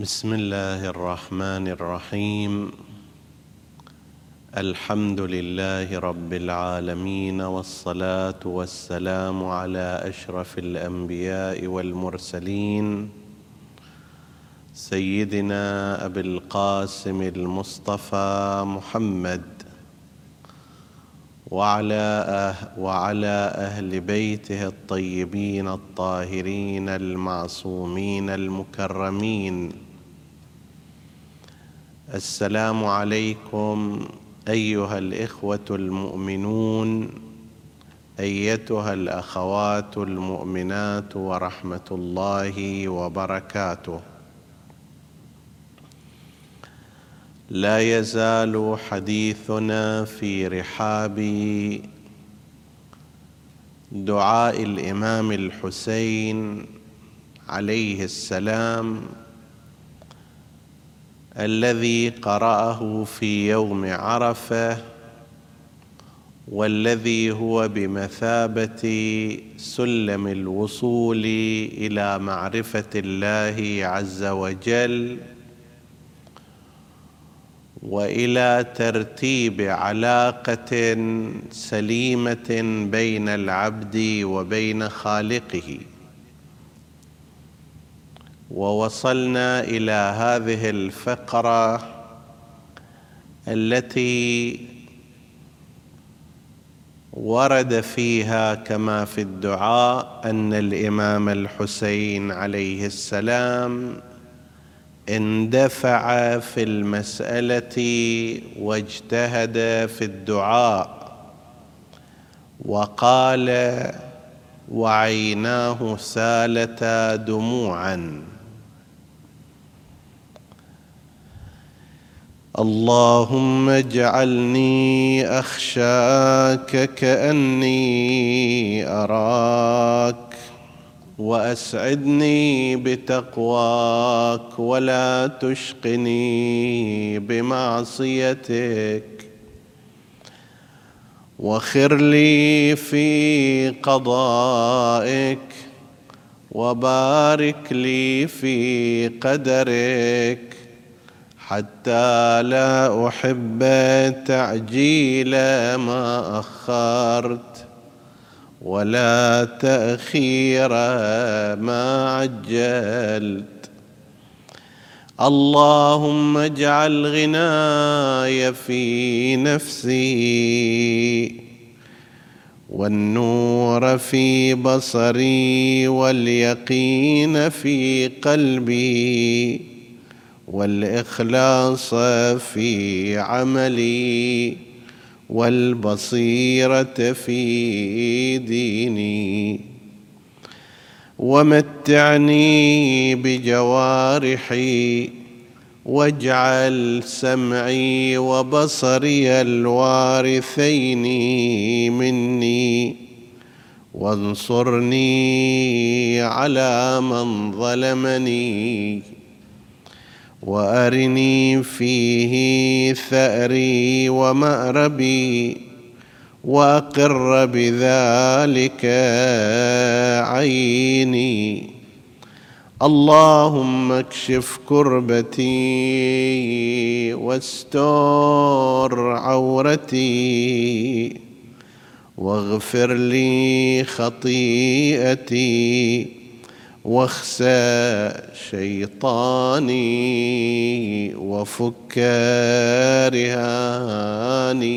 بسم الله الرحمن الرحيم الحمد لله رب العالمين والصلاه والسلام على اشرف الانبياء والمرسلين سيدنا ابي القاسم المصطفى محمد وعلى وعلى أهل بيته الطيبين الطاهرين المعصومين المكرمين السلام عليكم أيها الإخوة المؤمنون أيتها الأخوات المؤمنات ورحمة الله وبركاته. لا يزال حديثنا في رحاب دعاء الإمام الحسين عليه السلام الذي قرأه في يوم عرفة والذي هو بمثابة سلم الوصول إلى معرفة الله عز وجل وإلى ترتيب علاقة سليمة بين العبد وبين خالقه. ووصلنا إلى هذه الفقرة التي ورد فيها كما في الدعاء أن الإمام الحسين عليه السلام اندفع في المسألة واجتهد في الدعاء وقال وعيناه سالتا دموعا. اللهم اجعلني أخشاك كأني أراك وأسعدني بتقواك ولا تشقني بمعصيتك. وخر لي في قضائك وبارك لي في قدرك. حتى لا أحب تعجيل ما أخرت ولا تأخير ما عجلت. اللهم اجعل غناي في نفسي والنور في بصري واليقين في قلبي. والإخلاص في عملي والبصيرة في ديني. ومتعني بجوارحي واجعل سمعي وبصري الوارثين مني. وانصرني على من ظلمني. وأرني فيه ثأري ومأربي وأقر بذلك عيني. اللهم اكشف كربتي واستر عورتي واغفر لي خطيئتي. واخسى شيطاني وفك رهاني.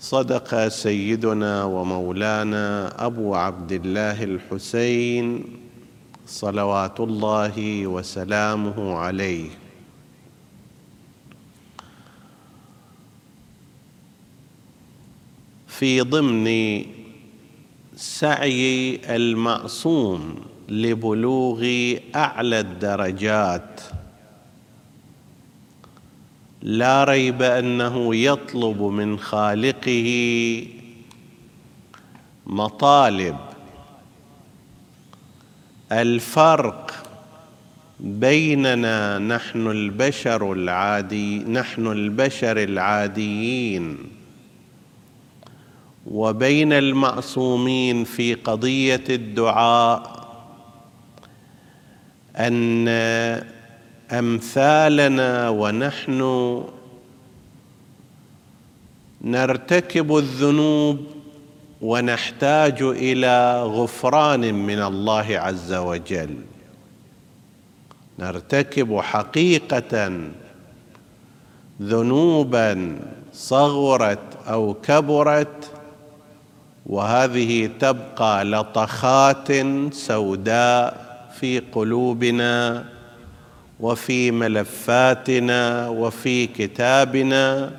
صدق سيدنا ومولانا أبو عبد الله الحسين صلوات الله وسلامه عليه. في ضمن سعي المعصوم لبلوغ أعلى الدرجات. لا ريب أنه يطلب من خالقه مطالب. الفرق بيننا نحن البشر العادي نحن البشر العاديين. وبين المعصومين في قضية الدعاء أن أمثالنا ونحن نرتكب الذنوب ونحتاج إلى غفران من الله عز وجل. نرتكب حقيقة ذنوبا صغرت أو كبرت وهذه تبقى لطخات سوداء في قلوبنا وفي ملفاتنا وفي كتابنا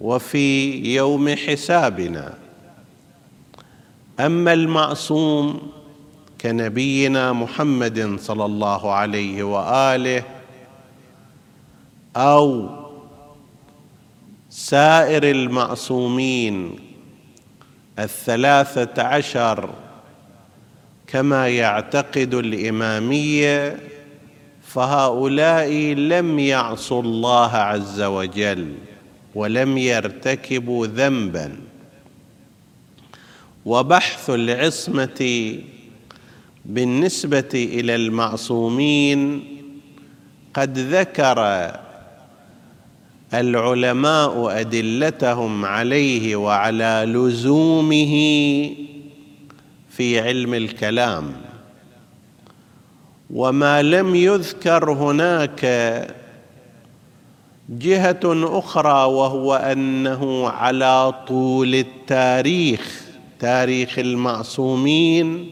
وفي يوم حسابنا. أما المعصوم كنبينا محمد صلى الله عليه وآله أو سائر المعصومين الثلاثة عشر كما يعتقد الإمامية فهؤلاء لم يعصوا الله عز وجل ولم يرتكبوا ذنبا. وبحث العصمة بالنسبة إلى المعصومين قد ذكر العلماء أدلتهم عليه وعلى لزومه في علم الكلام. وما لم يذكر هناك جهة أخرى وهو أنه على طول التاريخ تاريخ المعصومين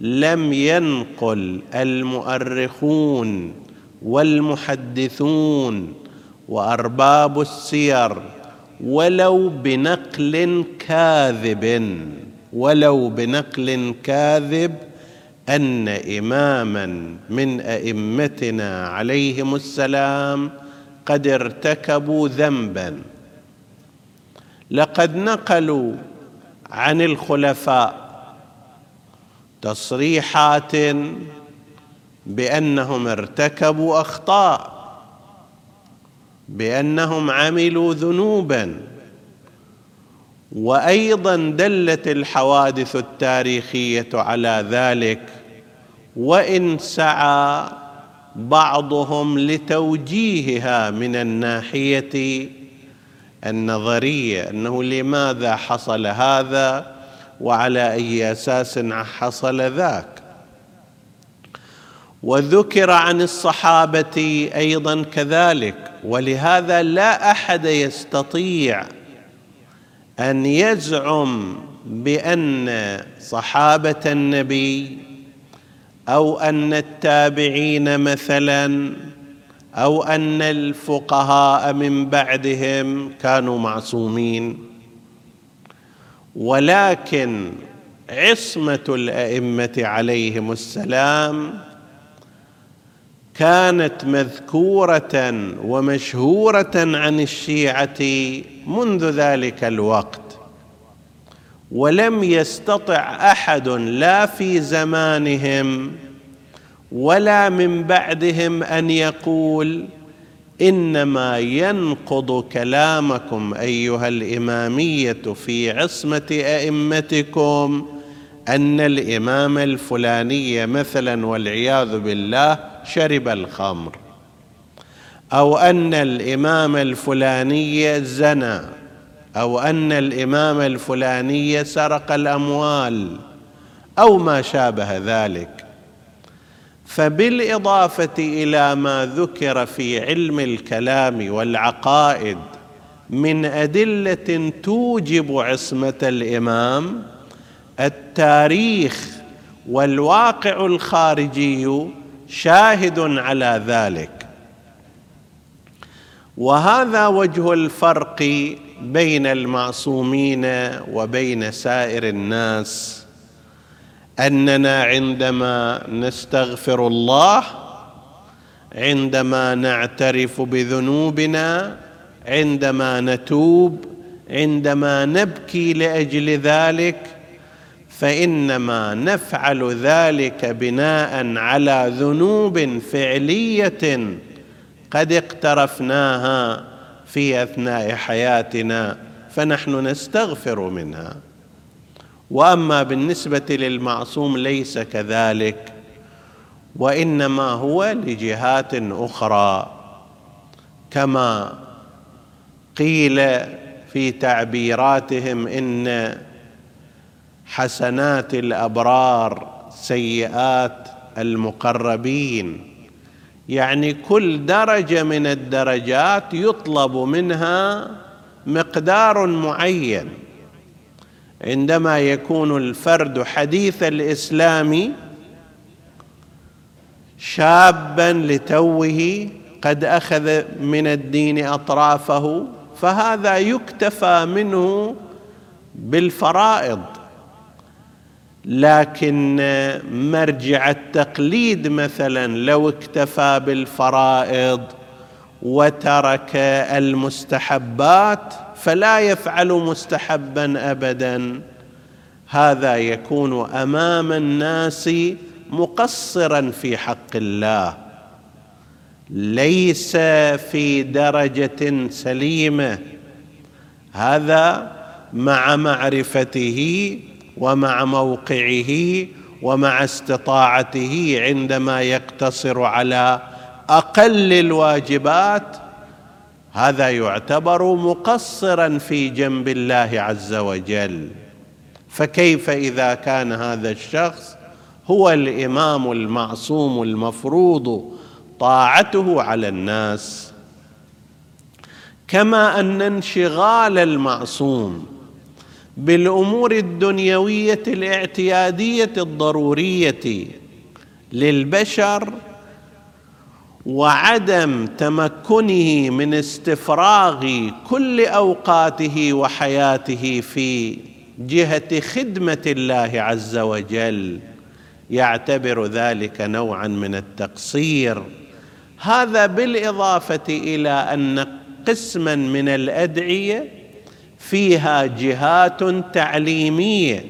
لم ينقل المؤرخون والمحدثون وأرباب السير ولو بنقل كاذب ولو بنقل كاذب أن إماما من أئمتنا عليهم السلام قد ارتكبوا ذنبا. لقد نقلوا عن الخلفاء تصريحات بأنهم ارتكبوا أخطاء. بأنهم عملوا ذنوبا. وأيضا دلت الحوادث التاريخية على ذلك وإن سعى بعضهم لتوجيهها من الناحية النظرية أنه لماذا حصل هذا وعلى أي أساس حصل ذاك. وذكر عن الصحابة أيضا كذلك ولهذا لا أحد يستطيع أن يزعم بأن صحابة النبي أو أن التابعين مثلا أو أن الفقهاء من بعدهم كانوا معصومين. ولكن عصمة الأئمة عليهم السلام كانت مذكورة ومشهورة عن الشيعة منذ ذلك الوقت. ولم يستطع أحد لا في زمانهم ولا من بعدهم أن يقول إنما ينقض كلامكم أيها الإمامية في عصمة أئمتكم أن الإمام الفلاني مثلا والعياذ بالله شرب الخمر أو أن الإمام الفلاني زنى أو أن الإمام الفلاني سرق الأموال أو ما شابه ذلك. فبالإضافة إلى ما ذكر في علم الكلام والعقائد من أدلة توجب عصمة الإمام التاريخ والواقع الخارجي شاهد على ذلك. وهذا وجه الفرق بين المعصومين وبين سائر الناس. أننا عندما نستغفر الله عندما نعترف بذنوبنا عندما نتوب عندما نبكي لأجل ذلك فإنما نفعل ذلك بناء على ذنوب فعلية قد اقترفناها في أثناء حياتنا فنحن نستغفر منها. وأما بالنسبة للمعصوم ليس كذلك وإنما هو لجهات أخرى كما قيل في تعبيراتهم إن حسنات الأبرار سيئات المقربين. يعني كل درجة من الدرجات يطلب منها مقدار معين. عندما يكون الفرد حديث الإسلام شابا لتوه قد أخذ من الدين أطرافه فهذا يكتفى منه بالفرائض. لكن مرجع التقليد مثلا لو اكتفى بالفرائض وترك المستحبات فلا يفعل مستحبا ابدا. هذا يكون أمام الناس مقصرا في حق الله. ليس في درجة سليمة. هذا مع معرفته ومع موقعه ومع استطاعته عندما يقتصر على أقل الواجبات هذا يعتبر مقصرا في جنب الله عز وجل. فكيف إذا كان هذا الشخص هو الإمام المعصوم المفروض طاعته على الناس؟ كما أن انشغال المعصوم بالأمور الدنيوية الاعتيادية الضرورية للبشر وعدم تمكنه من استفراغ كل أوقاته وحياته في جهة خدمة الله عز وجل يعتبر ذلك نوعا من التقصير. هذا بالإضافة إلى أن قسما من الأدعية فيها جهات تعليمية.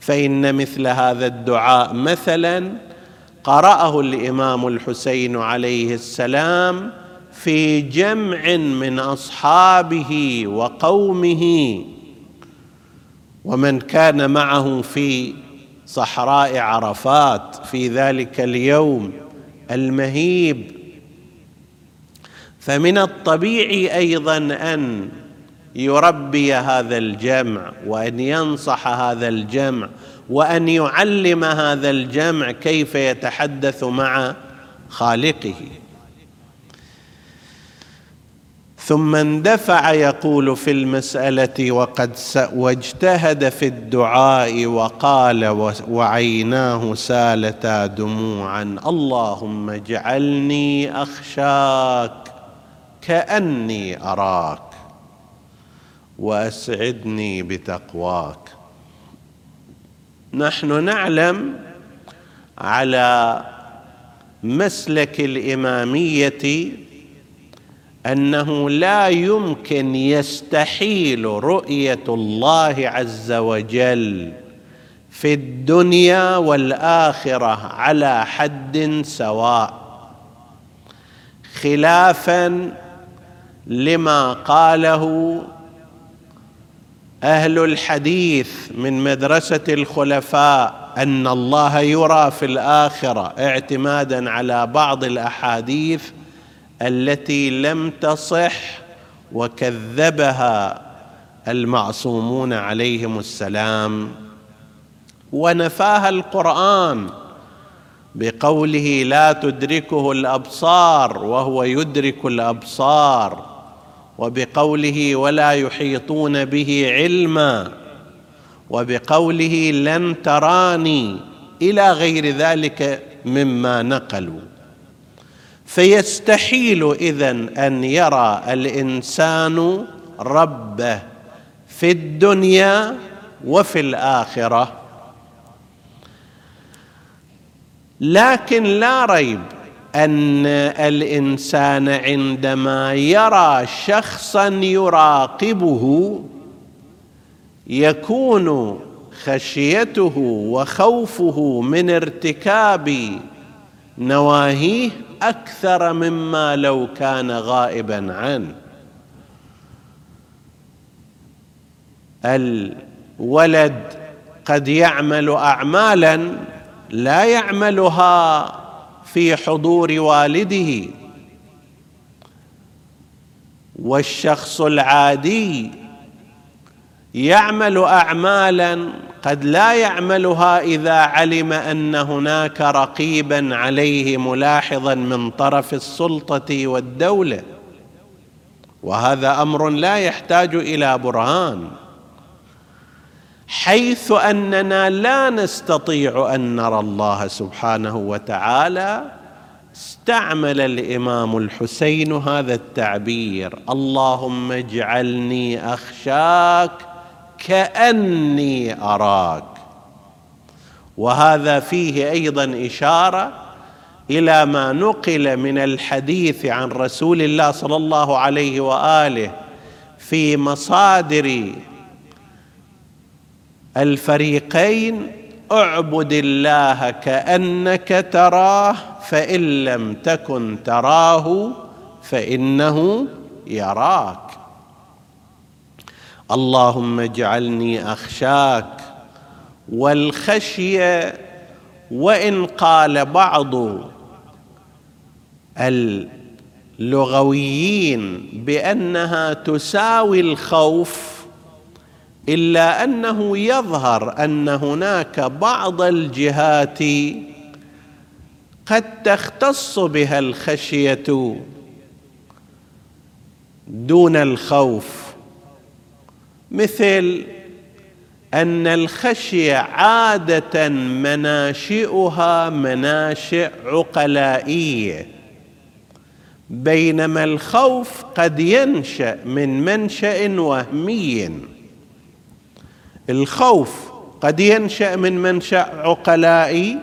فإن مثل هذا الدعاء مثلا قرأه الإمام الحسين عليه السلام في جمع من أصحابه وقومه. ومن كان معه في صحراء عرفات في ذلك اليوم المهيب. فمن الطبيعي أيضا أن يربي هذا الجمع وأن ينصح هذا الجمع وأن يعلم هذا الجمع كيف يتحدث مع خالقه. ثم اندفع يقول في المسألة وقد واجتهد في الدعاء وقال وعيناه سالتا دموعا. اللهم اجعلني أخشاك كأني أراك. وأسعدني بتقواك. نحن نعلم على مسلك الإمامية أنه لا يمكن يستحيل رؤية الله عز وجل في الدنيا والآخرة على حد سواء خلافا لما قاله أهل الحديث من مدرسة الخلفاء أن الله يرى في الآخرة اعتمادا على بعض الأحاديث التي لم تصح وكذبها المعصومون عليهم السلام. ونفاها القرآن بقوله لا تدركه الأبصار وهو يدرك الأبصار. وبقوله ولا يحيطون به علما وبقوله لن تراني إلى غير ذلك مما نقلوا. فيستحيل إذن أن يرى الإنسان ربه في الدنيا وفي الآخرة. لكن لا ريب أن الإنسان عندما يرى شخصا يراقبه يكون خشيته وخوفه من ارتكاب نواهيه أكثر مما لو كان غائبا عنه. الولد قد يعمل اعمالا لا يعملها في حضور والده. والشخص العادي يعمل اعمالا قد لا يعملها إذا علم أن هناك رقيبا عليه ملاحظا من طرف السلطة والدولة. وهذا أمر لا يحتاج إلى برهان. حيث أننا لا نستطيع أن نرى الله سبحانه وتعالى. استعمل الإمام الحسين هذا التعبير اللهم اجعلني أخشاك كأني أراك. وهذا فيه أيضا إشارة إلى ما نقل من الحديث عن رسول الله صلى الله عليه وآله في مصادر الفريقين اعبد الله كأنك تراه فإن لم تكن تراه فإنه يراك. اللهم اجعلني أخشاك والخشيه وإن قال بعض اللغويين بأنها تساوي الخوف إلا أنه يظهر أن هناك بعض الجهات قد تختص بها الخشية دون الخوف. مثل أن الخشية عادة مناشئها مناشئ عقلائية بينما الخوف قد ينشأ من منشأ وهمي. الخوف قد ينشأ من منشأ عقلائي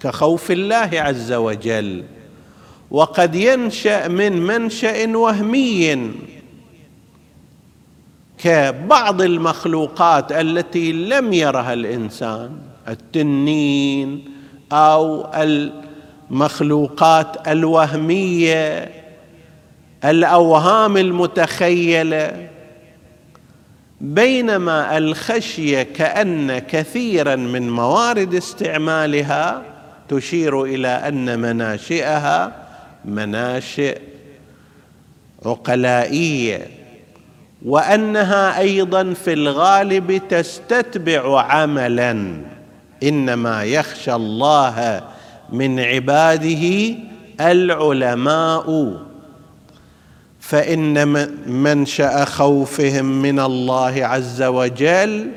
كخوف الله عز وجل. وقد ينشأ من منشأ وهمي كبعض المخلوقات التي لم يرها الإنسان التنين أو المخلوقات الوهمية الأوهام المتخيلة. بينما الخشية كأن كثيرا من موارد استعمالها تشير إلى أن مناشئها مناشئ عقلائية وأنها أيضا في الغالب تستتبع عملا. إنما يخشى الله من عباده العلماء. فإن منشأ خوفهم من الله عز وجل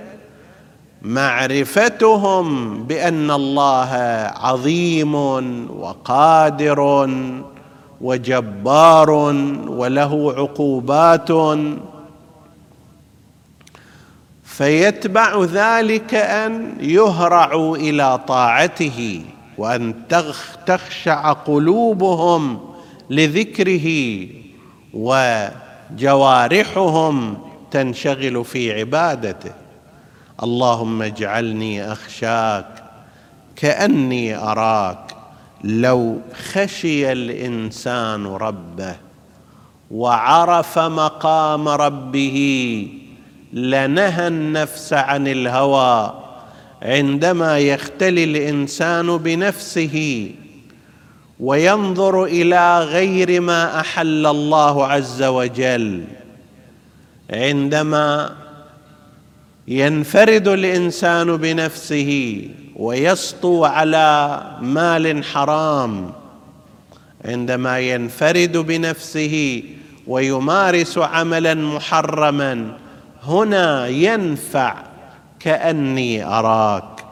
معرفتهم بأن الله عظيم وقادر وجبار وله عقوبات. فيتبع ذلك أن يهرعوا إلى طاعته وأن تخشع قلوبهم لذكره. وجوارحهم تنشغل في عبادته. اللهم اجعلني أخشاك كأني أراك لو خشي الإنسان ربه وعرف مقام ربه لنهى النفس عن الهوى عندما يختلي الإنسان بنفسه وينظر إلى غير ما أحل الله عز وجل. عندما ينفرد الإنسان بنفسه ويسطو على مال حرام عندما ينفرد بنفسه ويمارس عملا محرما هنا ينفع كأني أراك.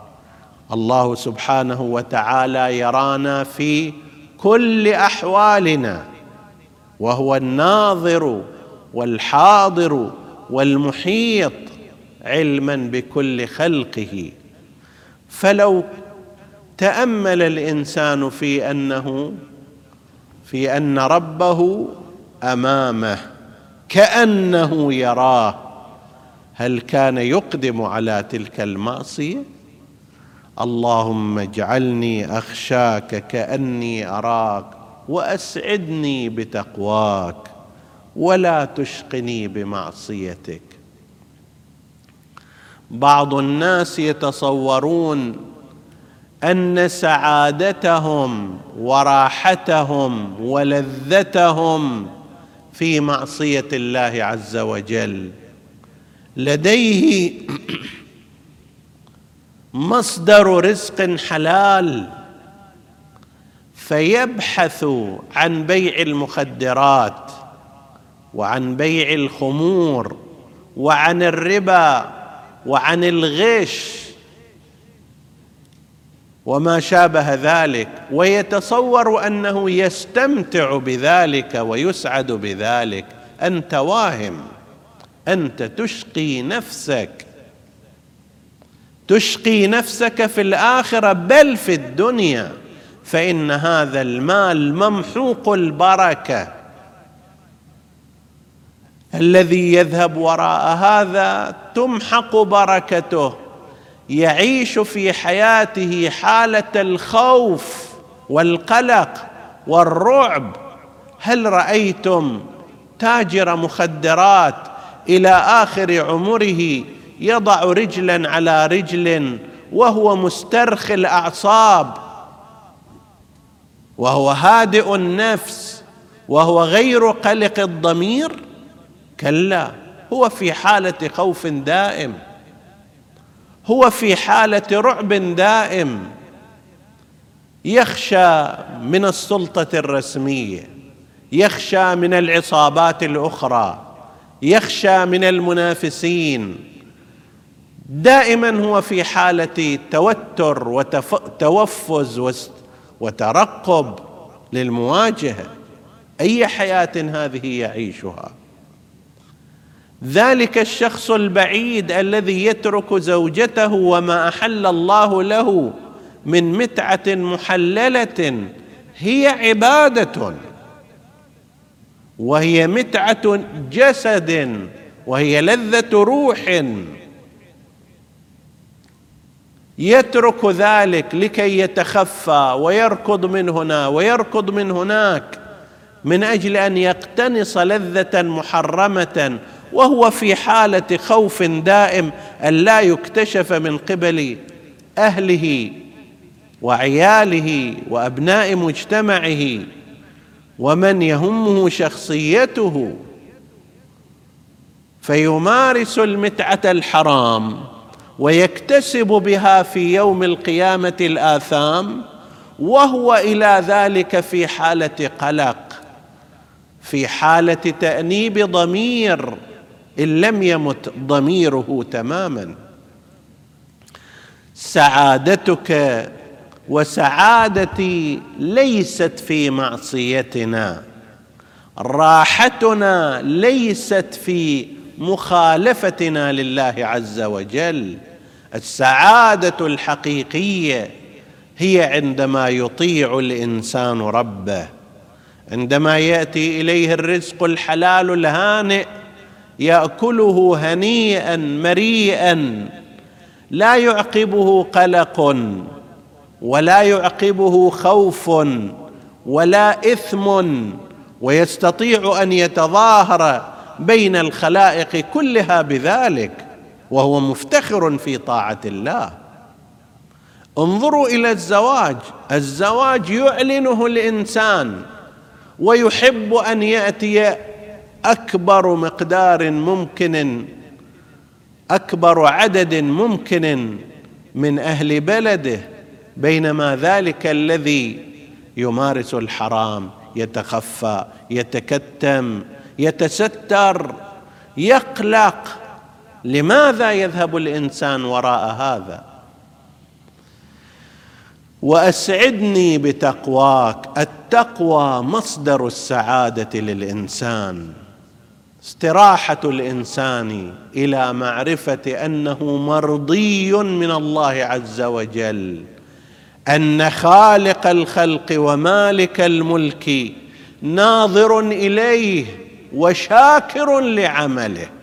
الله سبحانه وتعالى يرانا في كل أحوالنا وهو الناظر والحاضر والمحيط علما بكل خلقه. فلو تأمل الإنسان في أنه في أن ربه أمامه كأنه يراه هل كان يقدم على تلك المعصية؟ اللهم اجعلني أخشاك كأني أراك وأسعدني بتقواك ولا تشقني بمعصيتك. بعض الناس يتصورون أن سعادتهم وراحتهم ولذتهم في معصية الله عز وجل. لديه مصدر رزق حلال فيبحث عن بيع المخدرات وعن بيع الخمور وعن الربا وعن الغش وما شابه ذلك ويتصور أنه يستمتع بذلك ويسعد بذلك. أنت واهم أنت تشقي نفسك. تشقي نفسك في الآخرة بل في الدنيا. فإن هذا المال ممحوق البركة. الذي يذهب وراء هذا تمحق بركته. يعيش في حياته حالة الخوف والقلق والرعب. هل رأيتم تاجر مخدرات إلى آخر عمره يضع رجلا على رجل وهو مسترخي الأعصاب وهو هادئ النفس وهو غير قلق الضمير. كلا هو في حالة خوف دائم هو في حالة رعب دائم. يخشى من السلطة الرسمية يخشى من العصابات الأخرى يخشى من المنافسين. دائما هو في حالة توتر وتوفز وترقب للمواجهة. أي حياة هذه يعيشها؟ ذلك الشخص البعيد الذي يترك زوجته وما أحل الله له من متعة محللة هي عبادة. وهي متعة جسد وهي لذة روح. يترك ذلك لكي يتخفى ويركض من هنا ويركض من هناك من أجل أن يقتنص لذة محرمة وهو في حالة خوف دائم أن لا يكتشف من قبل أهله وعياله وأبناء مجتمعه ومن يهمه شخصيته فيمارس المتعة الحرام. ويكتسب بها في يوم القيامة الآثام وهو إلى ذلك في حالة قلق في حالة تأنيب ضمير إن لم يمت ضميره تماما. سعادتك وسعادتي ليست في معصيتنا راحتنا ليست في مخالفتنا لله عز وجل. السعادة الحقيقية هي عندما يطيع الإنسان ربه. عندما يأتي إليه الرزق الحلال الهانئ يأكله هنيئا مريئا. لا يعقبه قلق ولا يعقبه خوف ولا إثم ويستطيع أن يتظاهر بين الخلائق كلها بذلك. وهو مفتخر في طاعة الله. انظروا إلى الزواج. الزواج يعلنه الإنسان ويحب أن يأتي أكبر مقدار ممكن أكبر عدد ممكن من أهل بلده بينما ذلك الذي يمارس الحرام يتخفى يتكتم يتستر يقلق. لماذا يذهب الإنسان وراء هذا؟ وأسعدني بتقواك. التقوى مصدر السعادة للإنسان. استراحة الإنسان إلى معرفة أنه مرضي من الله عز وجل. أن خالق الخلق ومالك الملك ناظر إليه وشاكر لعمله.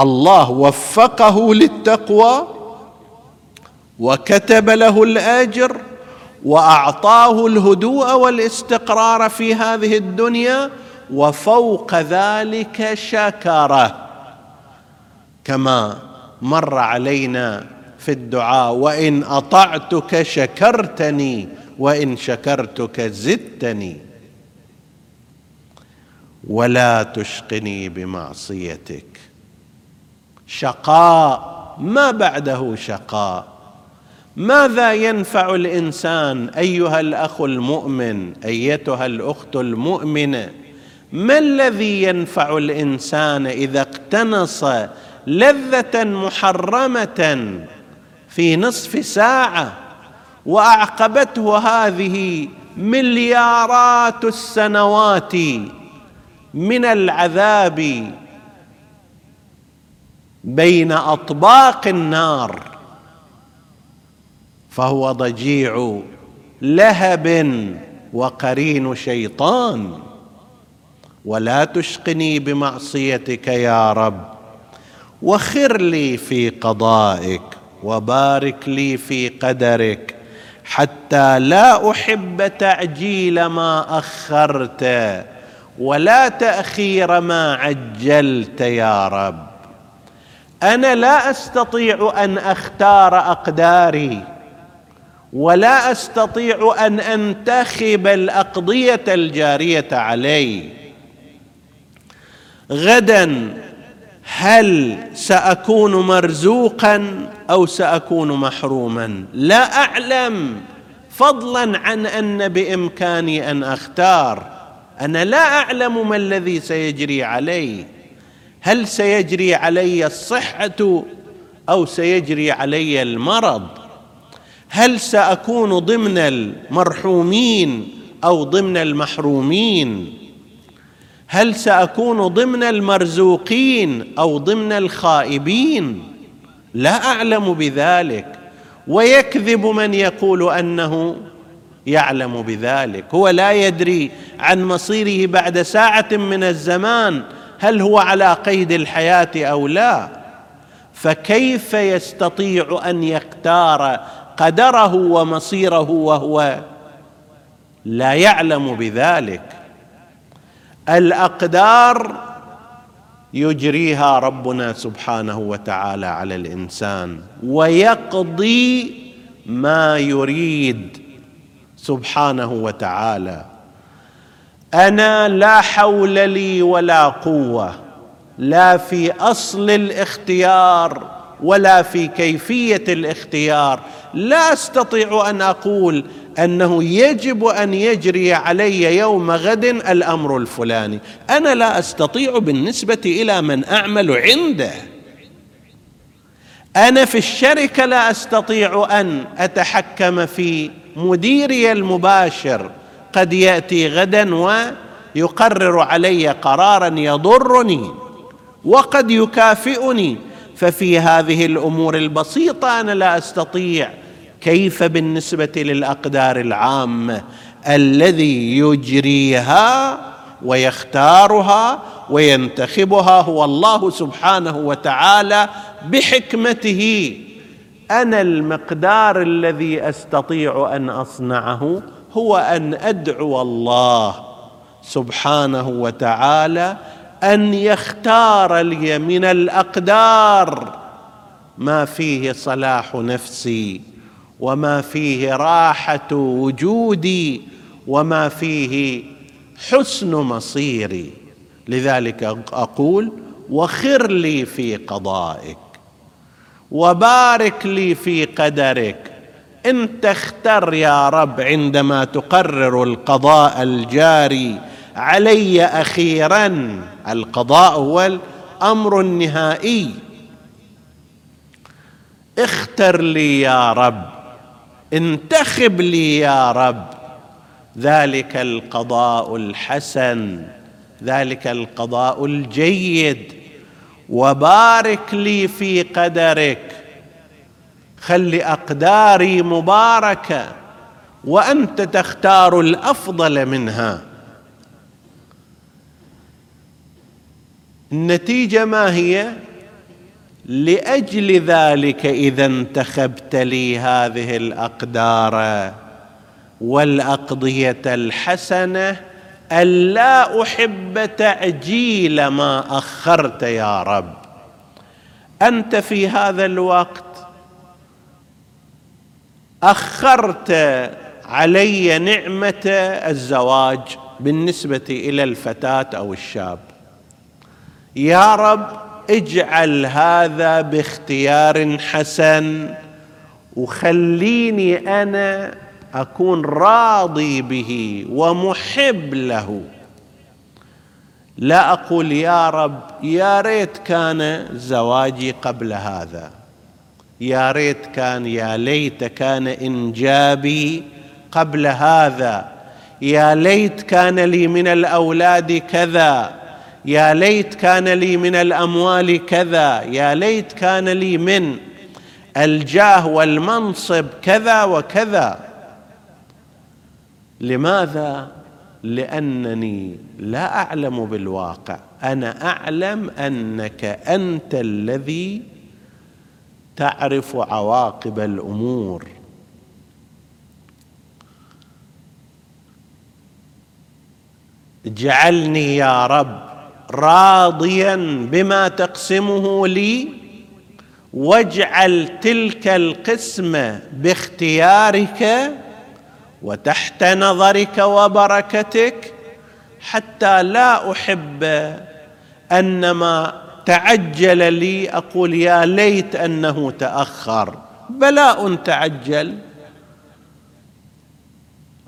الله وفقه للتقوى وكتب له الأجر وأعطاه الهدوء والاستقرار في هذه الدنيا وفوق ذلك شكره. كما مر علينا في الدعاء وإن أطعتك شكرتني وإن شكرتك زدتني. ولا تشقني بمعصيتك. شقاء. ما بعده شقاء. ماذا ينفع الإنسان أيها الأخ المؤمن أيتها الأخت المؤمنة؟ ما الذي ينفع الإنسان إذا اقتنص لذة محرمة في نصف ساعة وأعقبته هذه مليارات السنوات من العذاب بين أطباق النار فهو ضجيع لهب وقرين شيطان. ولا تشقني بمعصيتك يا رب وخر لي في قضائك وبارك لي في قدرك حتى لا أحب تعجيل ما أخرت ولا تأخير ما عجلت يا رب. أنا لا أستطيع أن أختار أقداري ولا أستطيع أن أنتخب الأقضية الجارية علي. غدا هل سأكون مرزوقا أو سأكون محروما؟ لا أعلم. فضلا عن أن بإمكاني أن أختار. أنا لا أعلم ما الذي سيجري علي. هل سيجري علي الصحة أو سيجري علي المرض؟ هل سأكون ضمن المرحومين أو ضمن المحرومين؟ هل سأكون ضمن المرزوقين أو ضمن الخائبين؟ لا أعلم بذلك ويكذب من يقول أنه يعلم بذلك. هو لا يدري عن مصيره بعد ساعة من الزمان هل هو على قيد الحياة أو لا؟ فكيف يستطيع أن يختار قدره ومصيره وهو لا يعلم بذلك؟ الأقدار يجريها ربنا سبحانه وتعالى على الإنسان ويقضي ما يريد سبحانه وتعالى. أنا لا حول لي ولا قوة لا في أصل الاختيار ولا في كيفية الاختيار. لا أستطيع أن أقول أنه يجب أن يجري علي يوم غد الأمر الفلاني. أنا لا أستطيع بالنسبة إلى من أعمل عنده. أنا في الشركة لا أستطيع أن أتحكم في مديري المباشر. قد يأتي غدا ويقرر علي قرارا يضرني وقد يكافئني ففي هذه الأمور البسيطة أنا لا أستطيع. كيف بالنسبة للأقدار العامة الذي يجريها ويختارها وينتخبها هو الله سبحانه وتعالى بحكمته. أنا المقدار الذي أستطيع أن أصنعه هو أن أدعو الله سبحانه وتعالى أن يختار لي من الأقدار ما فيه صلاح نفسي وما فيه راحة وجودي وما فيه حسن مصيري. لذلك أقول وخر لي في قضائك وبارك لي في قدرك انت اختر يا رب عندما تقرر القضاء الجاري علي أخيرا. القضاء هو الأمر النهائي. اختر لي يا رب انتخب لي يا رب. ذلك القضاء الحسن ذلك القضاء الجيد. وبارك لي في قدرك. خل أقداري مباركة وأنت تختار الأفضل منها. النتيجة ما هي؟ لأجل ذلك إذا انتخبت لي هذه الأقدار والأقضية الحسنة الا أحب تعجيل ما أخرت يا رب. أنت في هذا الوقت أخرت علي نعمة الزواج بالنسبة إلى الفتاة أو الشاب. يا رب اجعل هذا باختيار حسن وخليني أنا أكون راضي به ومحب له. لا أقول يا رب يا ريت كان زواجي قبل هذا. يا ريت كان يا ليت كان إنجابي قبل هذا. يا ليت كان لي من الأولاد كذا. يا ليت كان لي من الأموال كذا. يا ليت كان لي من الجاه والمنصب كذا وكذا. لماذا؟ لأنني لا أعلم بالواقع. أنا أعلم أنك أنت الذي تعرف عواقب الأمور. اجعلني يا رب راضيا بما تقسمه لي واجعل تلك القسمه باختيارك وتحت نظرك وبركتك حتى لا أحب أن ما تعجل لي أقول يا ليت أنه تأخر. بلاء تعجل.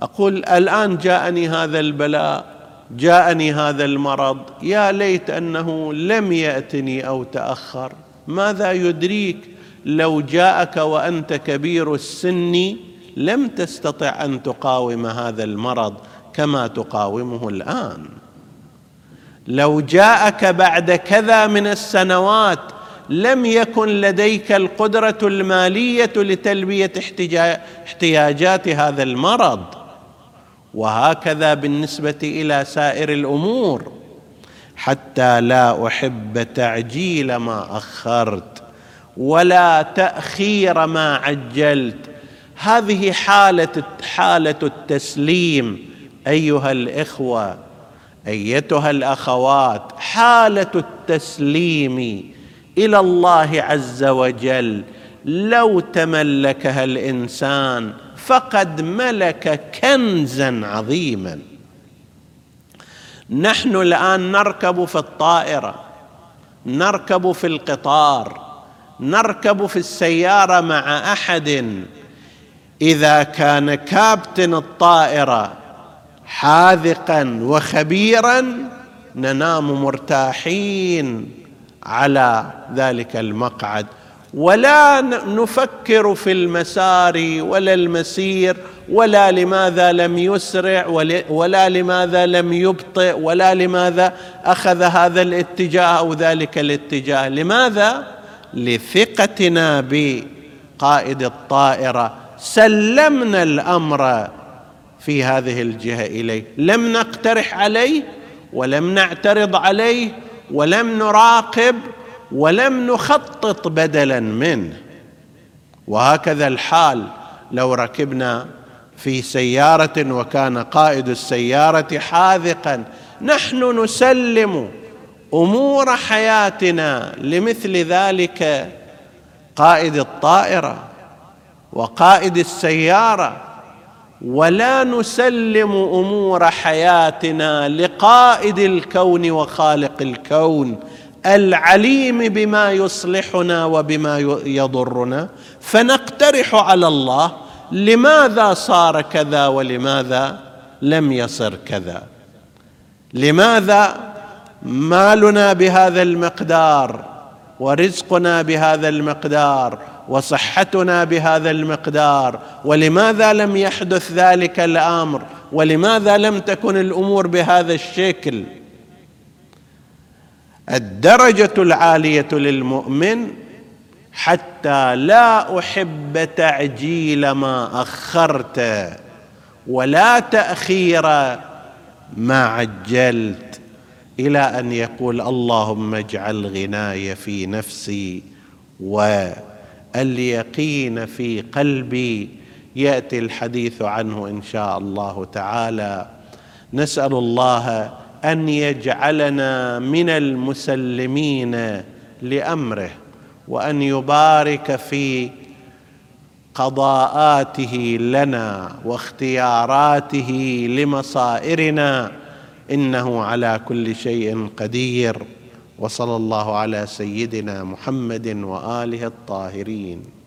أقول الآن جاءني هذا البلاء جاءني هذا المرض. يا ليت أنه لم يأتني أو تأخر. ماذا يدريك؟ لو جاءك وأنت كبير السن لم تستطع أن تقاوم هذا المرض كما تقاومه الآن. لو جاءك بعد كذا من السنوات لم يكن لديك القدرة المالية لتلبية احتياجات هذا المرض. وهكذا بالنسبة إلى سائر الأمور. حتى لا أحب تعجيل ما أخرت ولا تأخير ما عجلت. هذه حالة حالة التسليم أيها الإخوة. أيتها الأخوات حالة التسليم إلى الله عز وجل لو تملكها الإنسان فقد ملك كنزا عظيما. نحن الآن نركب في الطائرة نركب في القطار نركب في السيارة مع أحد. إذا كان كابتن الطائرة حاذقا وخبيرا ننام مرتاحين على ذلك المقعد. ولا نفكر في المسار ولا المسير ولا لماذا لم يسرع ولا لماذا لم يبطئ ولا لماذا أخذ هذا الاتجاه أو ذلك الاتجاه. لماذا؟ لثقتنا بقائد الطائرة. سلمنا الأمر في هذه الجهة إليه. لم نقترح عليه ولم نعترض عليه ولم نراقب ولم نخطط بدلا منه. وهكذا الحال لو ركبنا في سيارة وكان قائد السيارة حاذقا. نحن نسلم أمور حياتنا لمثل ذلك قائد الطائرة وقائد السيارة. ولا نسلم أمور حياتنا لقائد الكون وخالق الكون العليم بما يصلحنا وبما يضرنا. فنقترح على الله لماذا صار كذا ولماذا لم يصر كذا. لماذا مالنا بهذا المقدار ورزقنا بهذا المقدار وصحتنا بهذا المقدار ولماذا لم يحدث ذلك الأمر؟ ولماذا لم تكن الأمور بهذا الشكل؟ الدرجة العالية للمؤمن حتى لا أحب تعجيل ما أخرت ولا تأخير ما عجلت إلى أن يقول اللهم اجعل غناي في نفسي واليقين في قلبي يأتي الحديث عنه إن شاء الله تعالى. نسأل الله أن يجعلنا من المسلمين لأمره وأن يبارك في قضاءاته لنا واختياراته لمصائرنا. إنه على كل شيء قدير. وصلى الله على سيدنا محمد وآله الطاهرين.